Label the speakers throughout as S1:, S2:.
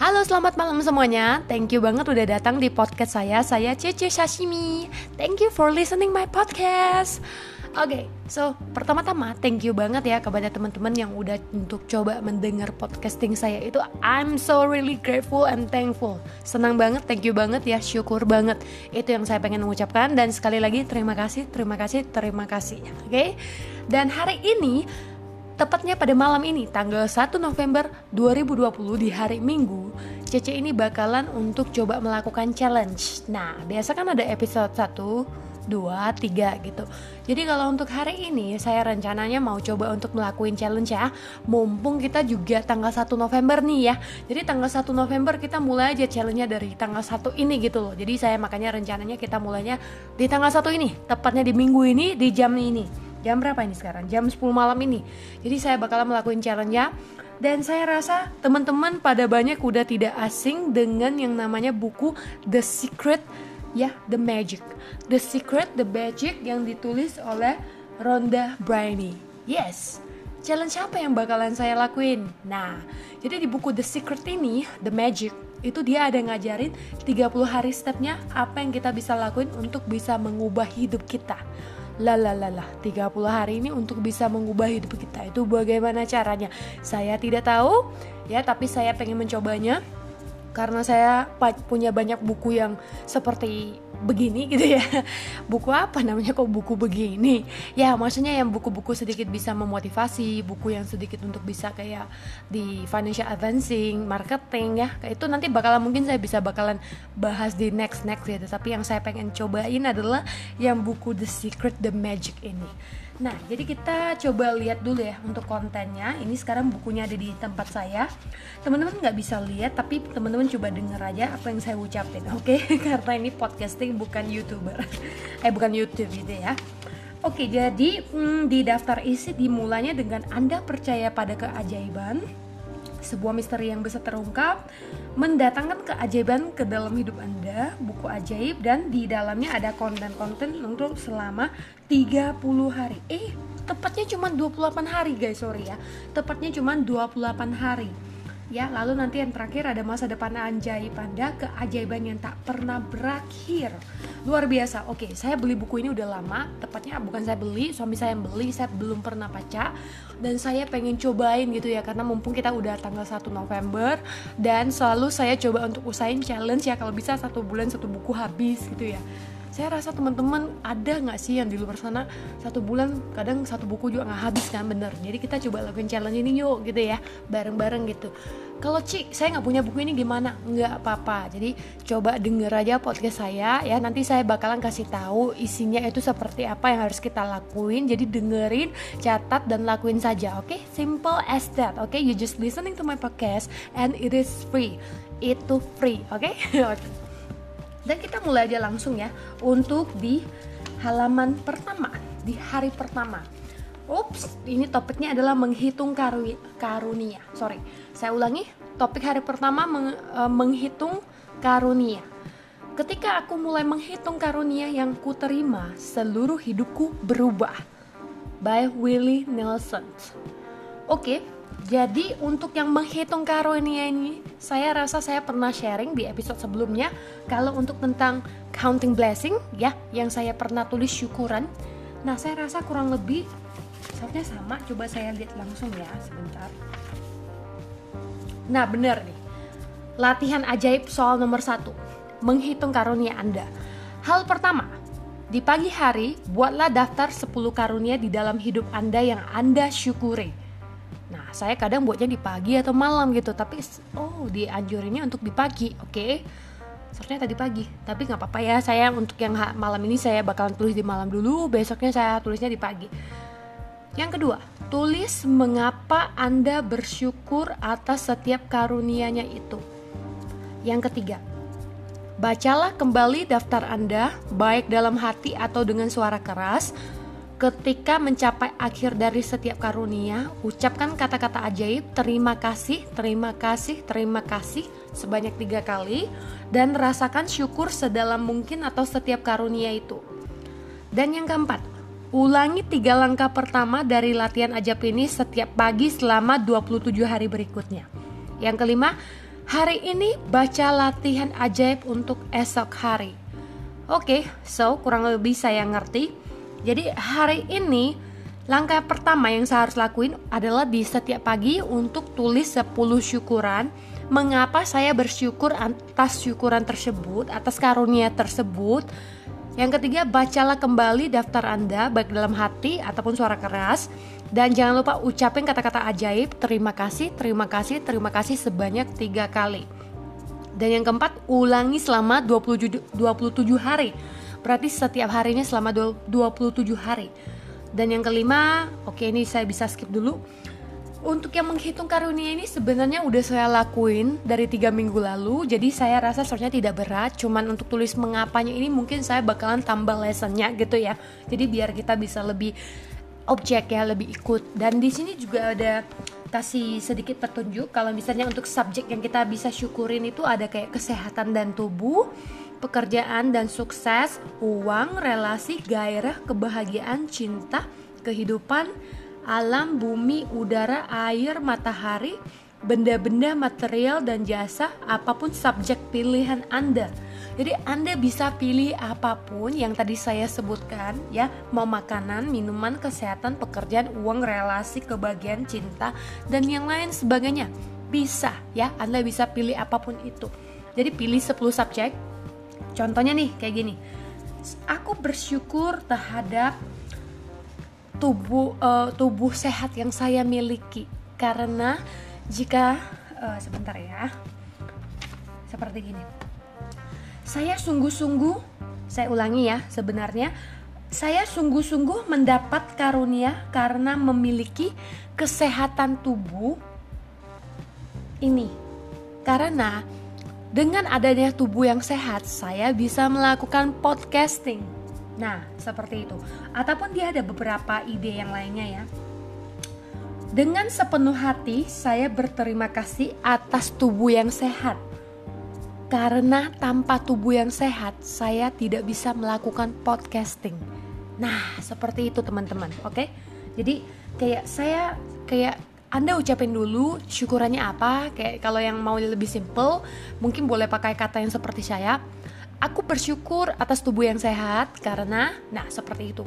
S1: Halo selamat malam semuanya Thank you banget udah datang di podcast saya Saya Cece Sashimi Thank you for listening my podcast Oke, okay, so pertama-tama thank you banget ya kepada teman-teman yang udah untuk coba mendengar podcasting saya itu I'm so really grateful and thankful. Senang banget, thank you banget ya, syukur banget. Itu yang saya pengen mengucapkan dan sekali lagi terima kasih, terima kasih, terima kasih. Oke. Okay? Dan hari ini Tepatnya pada malam ini, tanggal 1 November 2020 di hari Minggu, Cece ini bakalan untuk coba melakukan challenge. Nah, biasa kan ada episode 1, 2, 3 gitu. Jadi kalau untuk hari ini saya rencananya mau coba untuk melakukan challenge ya. Mumpung kita juga tanggal 1 November nih ya. Jadi tanggal 1 November kita mulai aja challenge-nya dari tanggal 1 ini gitu loh. Jadi saya makanya rencananya kita mulainya di tanggal 1 ini, tepatnya di minggu ini di jam ini jam berapa ini sekarang? Jam 10 malam ini. Jadi saya bakal melakukan challenge ya dan saya rasa teman-teman pada banyak udah tidak asing dengan yang namanya buku The Secret ya The Magic. The Secret The Magic yang ditulis oleh Rhonda Byrne yes. Challenge apa yang bakalan saya lakuin? Nah jadi di buku The Secret ini The Magic itu dia ada ngajarin 30 hari stepnya apa yang kita bisa lakuin untuk bisa mengubah hidup kita Lalalalah, 30 hari ini untuk bisa mengubah hidup kita. Itu bagaimana caranya? Saya tidak tahu ya, tapi saya pengen mencobanya. Karena saya punya banyak buku yang seperti begini gitu ya. Buku apa namanya kok buku begini? Ya maksudnya yang buku-buku sedikit bisa memotivasi buku yang sedikit untuk bisa kayak di financial advancing marketing ya. Itu nanti bakalan mungkin saya bisa bakalan bahas di next next gitu. Tapi yang saya pengen cobain adalah yang buku The Secret The Magic ini Nah, jadi kita coba lihat dulu ya untuk kontennya. Ini sekarang bukunya ada di tempat saya. Teman-teman nggak bisa lihat, tapi teman-teman coba denger aja apa yang saya ucapin, oke? Okay? Karena ini podcasting bukan youtuber, eh bukan YouTube gitu ya. Oke, jadi hmm, di daftar isi dimulainya dengan Anda percaya pada keajaiban, sebuah misteri yang bisa terungkap, mendatangkan keajaiban ke dalam hidup Anda, buku ajaib dan di dalamnya ada konten-konten untuk selama 30 hari. Eh, tepatnya cuma 28 hari guys, sorry ya. Tepatnya cuma 28 hari ya lalu nanti yang terakhir ada masa depan ajaib anda keajaiban yang tak pernah berakhir. Luar biasa. Oke saya beli buku ini udah lama. Tepatnya bukan saya beli suami saya yang beli. Saya belum pernah baca. Dan saya pengen cobain gitu ya karena mumpung kita udah tanggal 1 November dan selalu saya coba untuk usahain challenge ya kalau bisa satu bulan satu buku habis gitu ya saya rasa teman-teman ada nggak sih yang di luar sana satu bulan kadang satu buku juga nggak habis kan? Bener. Jadi kita coba lakuin challenge ini yuk gitu ya. Bareng-bareng gitu. Kalau Cik saya nggak punya buku ini gimana? Nggak apa-apa. Jadi coba denger aja podcast saya ya. Nanti saya bakalan kasih tahu isinya itu seperti apa yang harus kita lakuin. Jadi dengerin catat dan lakuin saja oke? Okay? simple as that oke? Okay? you just listening to my podcast and it is free. Itu free oke? Okay? Dan kita mulai aja langsung ya untuk di halaman pertama, di hari pertama. Ups, ini topiknya adalah menghitung karunia. Sorry, saya ulangi. Topik hari pertama meng, e, menghitung karunia. Ketika aku mulai menghitung karunia yang kuterima, seluruh hidupku berubah. By Willie Nelson. Oke, jadi untuk yang menghitung karunia ini, saya rasa saya pernah sharing di episode sebelumnya kalau untuk tentang counting blessing ya, yang saya pernah tulis syukuran. Nah, saya rasa kurang lebih sebenarnya sama. Coba saya lihat langsung ya sebentar. Nah, benar nih. Latihan ajaib soal nomor satu. Menghitung karunia Anda. Hal pertama, di pagi hari, buatlah daftar 10 karunia di dalam hidup Anda yang Anda syukuri. Nah, saya kadang buatnya di pagi atau malam gitu, tapi oh dianjurinnya untuk di pagi, oke? Okay? Sebenarnya tadi pagi, tapi nggak apa-apa ya. Saya untuk yang malam ini saya bakalan tulis di malam dulu, besoknya saya tulisnya di pagi. Yang kedua, tulis mengapa Anda bersyukur atas setiap karunianya itu. Yang ketiga, bacalah kembali daftar Anda, baik dalam hati atau dengan suara keras, Ketika mencapai akhir dari setiap karunia, ucapkan kata-kata ajaib terima kasih, terima kasih, terima kasih sebanyak tiga kali dan rasakan syukur sedalam mungkin atau setiap karunia itu. Dan yang keempat, ulangi tiga langkah pertama dari latihan ajaib ini setiap pagi selama 27 hari berikutnya. Yang kelima, Hari ini baca latihan ajaib untuk esok hari. Oke, okay, so kurang lebih saya ngerti. Jadi hari ini langkah pertama yang saya harus lakuin adalah di setiap pagi untuk tulis 10 syukuran. Mengapa saya bersyukur atas syukuran tersebut, atas karunia tersebut. Yang ketiga, bacalah kembali daftar Anda baik dalam hati ataupun suara keras dan jangan lupa ucapin kata-kata ajaib, terima kasih, terima kasih, terima kasih sebanyak tiga kali. Dan yang keempat, ulangi selama 27, 27 hari. Berarti setiap harinya selama 27 hari. Dan yang kelima, oke ini saya bisa skip dulu. Untuk yang menghitung karunia ini sebenarnya udah saya lakuin dari tiga minggu lalu. Jadi saya rasa seharusnya tidak berat. Cuman untuk tulis mengapanya ini mungkin saya bakalan tambah lessonnya gitu ya. Jadi biar kita bisa lebih objek ya lebih ikut. Dan di sini juga ada kasih sedikit petunjuk. Kalau misalnya untuk subjek yang kita bisa syukurin itu ada kayak kesehatan dan tubuh pekerjaan dan sukses uang relasi gairah kebahagiaan cinta kehidupan alam bumi udara air matahari benda-benda material dan jasa apa pun subjek pilihan Anda. Jadi Anda bisa pilih apa pun yang tadi saya sebutkan ya, mau makanan, minuman, kesehatan, pekerjaan, uang, relasi, kebahagiaan, cinta dan yang lain sebagainya. Bisa ya, Anda bisa pilih apa pun itu. Jadi pilih 10 subjek. Contohnya nih kayak gini. Aku bersyukur terhadap tubuh uh, tubuh sehat yang saya miliki. Karena jika uh, sebentar ya. Seperti gini. Saya sungguh-sungguh saya ulangi ya sebenarnya. Saya sungguh-sungguh mendapat karunia karena memiliki kesehatan tubuh ini. Karena dengan adanya tubuh yang sehat saya bisa melakukan podcasting nah seperti itu ataupun dia ada beberapa ide yang lainnya ya dengan sepenuh hati, saya berterima kasih atas tubuh yang sehat. Karena tanpa tubuh yang sehat, saya tidak bisa melakukan podcasting. Nah, seperti itu teman-teman, oke? Jadi kayak saya kayak anda ucapin dulu syukurannya apa? Kayak kalau yang mau lebih simple, mungkin boleh pakai kata yang seperti saya. Aku bersyukur atas tubuh yang sehat karena, nah seperti itu.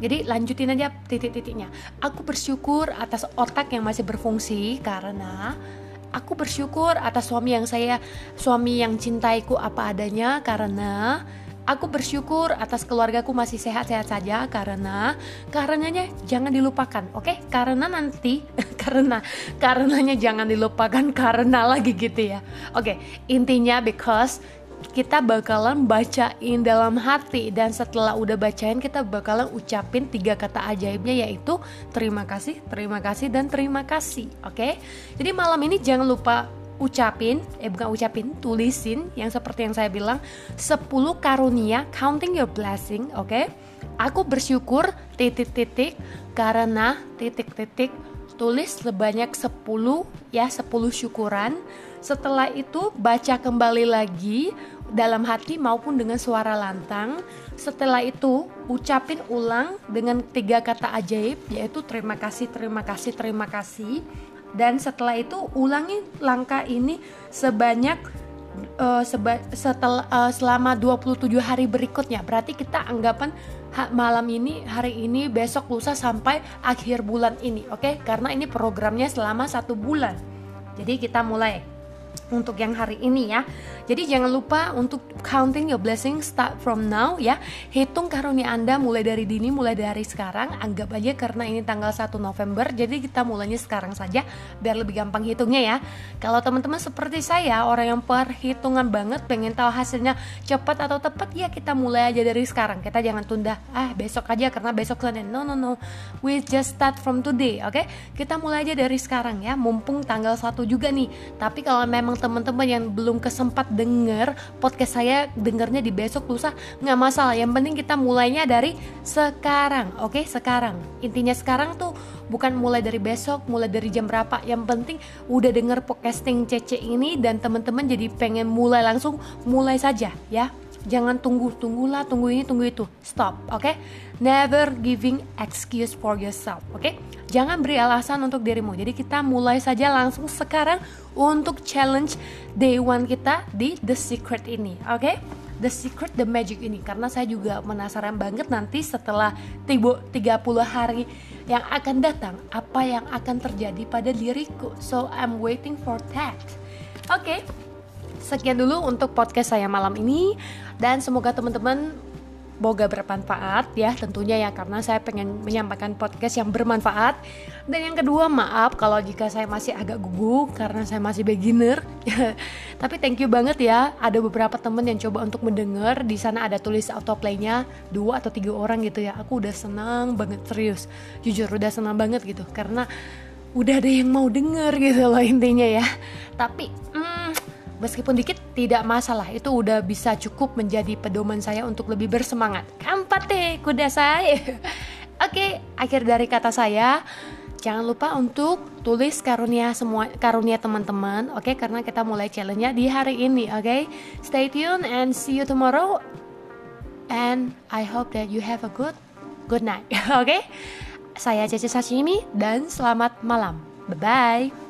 S1: Jadi lanjutin aja titik-titiknya. Aku bersyukur atas otak yang masih berfungsi karena aku bersyukur atas suami yang saya suami yang cintaiku apa adanya karena Aku bersyukur atas keluargaku masih sehat-sehat saja karena karenanya jangan dilupakan, oke? Okay? Karena nanti karena karenanya jangan dilupakan karena lagi gitu ya. Oke, okay, intinya because kita bakalan bacain dalam hati dan setelah udah bacain kita bakalan ucapin tiga kata ajaibnya yaitu terima kasih, terima kasih dan terima kasih. Oke. Okay? Jadi malam ini jangan lupa ucapin, eh bukan ucapin, tulisin yang seperti yang saya bilang 10 karunia counting your blessing, oke? Okay? Aku bersyukur titik-titik karena titik-titik tulis sebanyak 10 ya 10 syukuran setelah itu baca kembali lagi dalam hati maupun dengan suara lantang. Setelah itu ucapin ulang dengan tiga kata ajaib yaitu terima kasih, terima kasih, terima kasih. Dan setelah itu ulangi langkah ini sebanyak uh, seba setelah uh, selama 27 hari berikutnya. Berarti kita anggapan malam ini, hari ini, besok, lusa sampai akhir bulan ini, oke? Okay? Karena ini programnya selama satu bulan. Jadi kita mulai untuk yang hari ini ya. Jadi jangan lupa untuk counting your blessing start from now ya. Hitung karunia Anda mulai dari dini, mulai dari sekarang. Anggap aja karena ini tanggal 1 November, jadi kita mulainya sekarang saja biar lebih gampang hitungnya ya. Kalau teman-teman seperti saya, orang yang perhitungan banget, pengen tahu hasilnya cepat atau tepat, ya kita mulai aja dari sekarang. Kita jangan tunda, ah besok aja karena besok Senin. No, no, no. We just start from today, oke? Okay? Kita mulai aja dari sekarang ya, mumpung tanggal 1 juga nih. Tapi kalau memang teman-teman yang belum kesempat denger podcast saya dengernya di besok lusa nggak masalah. Yang penting kita mulainya dari sekarang oke? Okay? sekarang. Intinya sekarang tuh bukan mulai dari besok mulai dari jam berapa. Yang penting udah denger podcasting cece ini dan teman-teman jadi pengen mulai langsung mulai saja ya jangan tunggu tunggulah tunggu ini tunggu itu stop oke okay? never giving excuse for yourself oke okay? jangan beri alasan untuk dirimu jadi kita mulai saja langsung sekarang untuk challenge day one kita di the secret ini oke okay? The Secret The Magic ini karena saya juga penasaran banget nanti setelah 30 hari yang akan datang apa yang akan terjadi pada diriku. So I'm waiting for that. Oke. Okay. Sekian dulu untuk podcast saya malam ini dan semoga teman-teman Semoga bermanfaat ya tentunya ya karena saya pengen menyampaikan podcast yang bermanfaat. Dan yang kedua maaf kalau jika saya masih agak gugup karena saya masih beginner. Tapi thank you banget ya ada beberapa temen yang coba untuk mendengar di sana ada tulis autoplaynya dua atau tiga orang gitu ya. Aku udah senang banget serius jujur udah senang banget gitu karena udah ada yang mau denger gitu loh intinya ya. Tapi hmm, Meskipun dikit tidak masalah, itu udah bisa cukup menjadi pedoman saya untuk lebih bersemangat. Kampate kuda saya. Oke, akhir dari kata saya. Jangan lupa untuk tulis karunia semua karunia teman-teman, oke? Okay? Karena kita mulai challenge-nya di hari ini, oke? Okay? Stay tuned and see you tomorrow. And I hope that you have a good good night, oke? Okay? Saya Cece Sashimi dan selamat malam. Bye bye.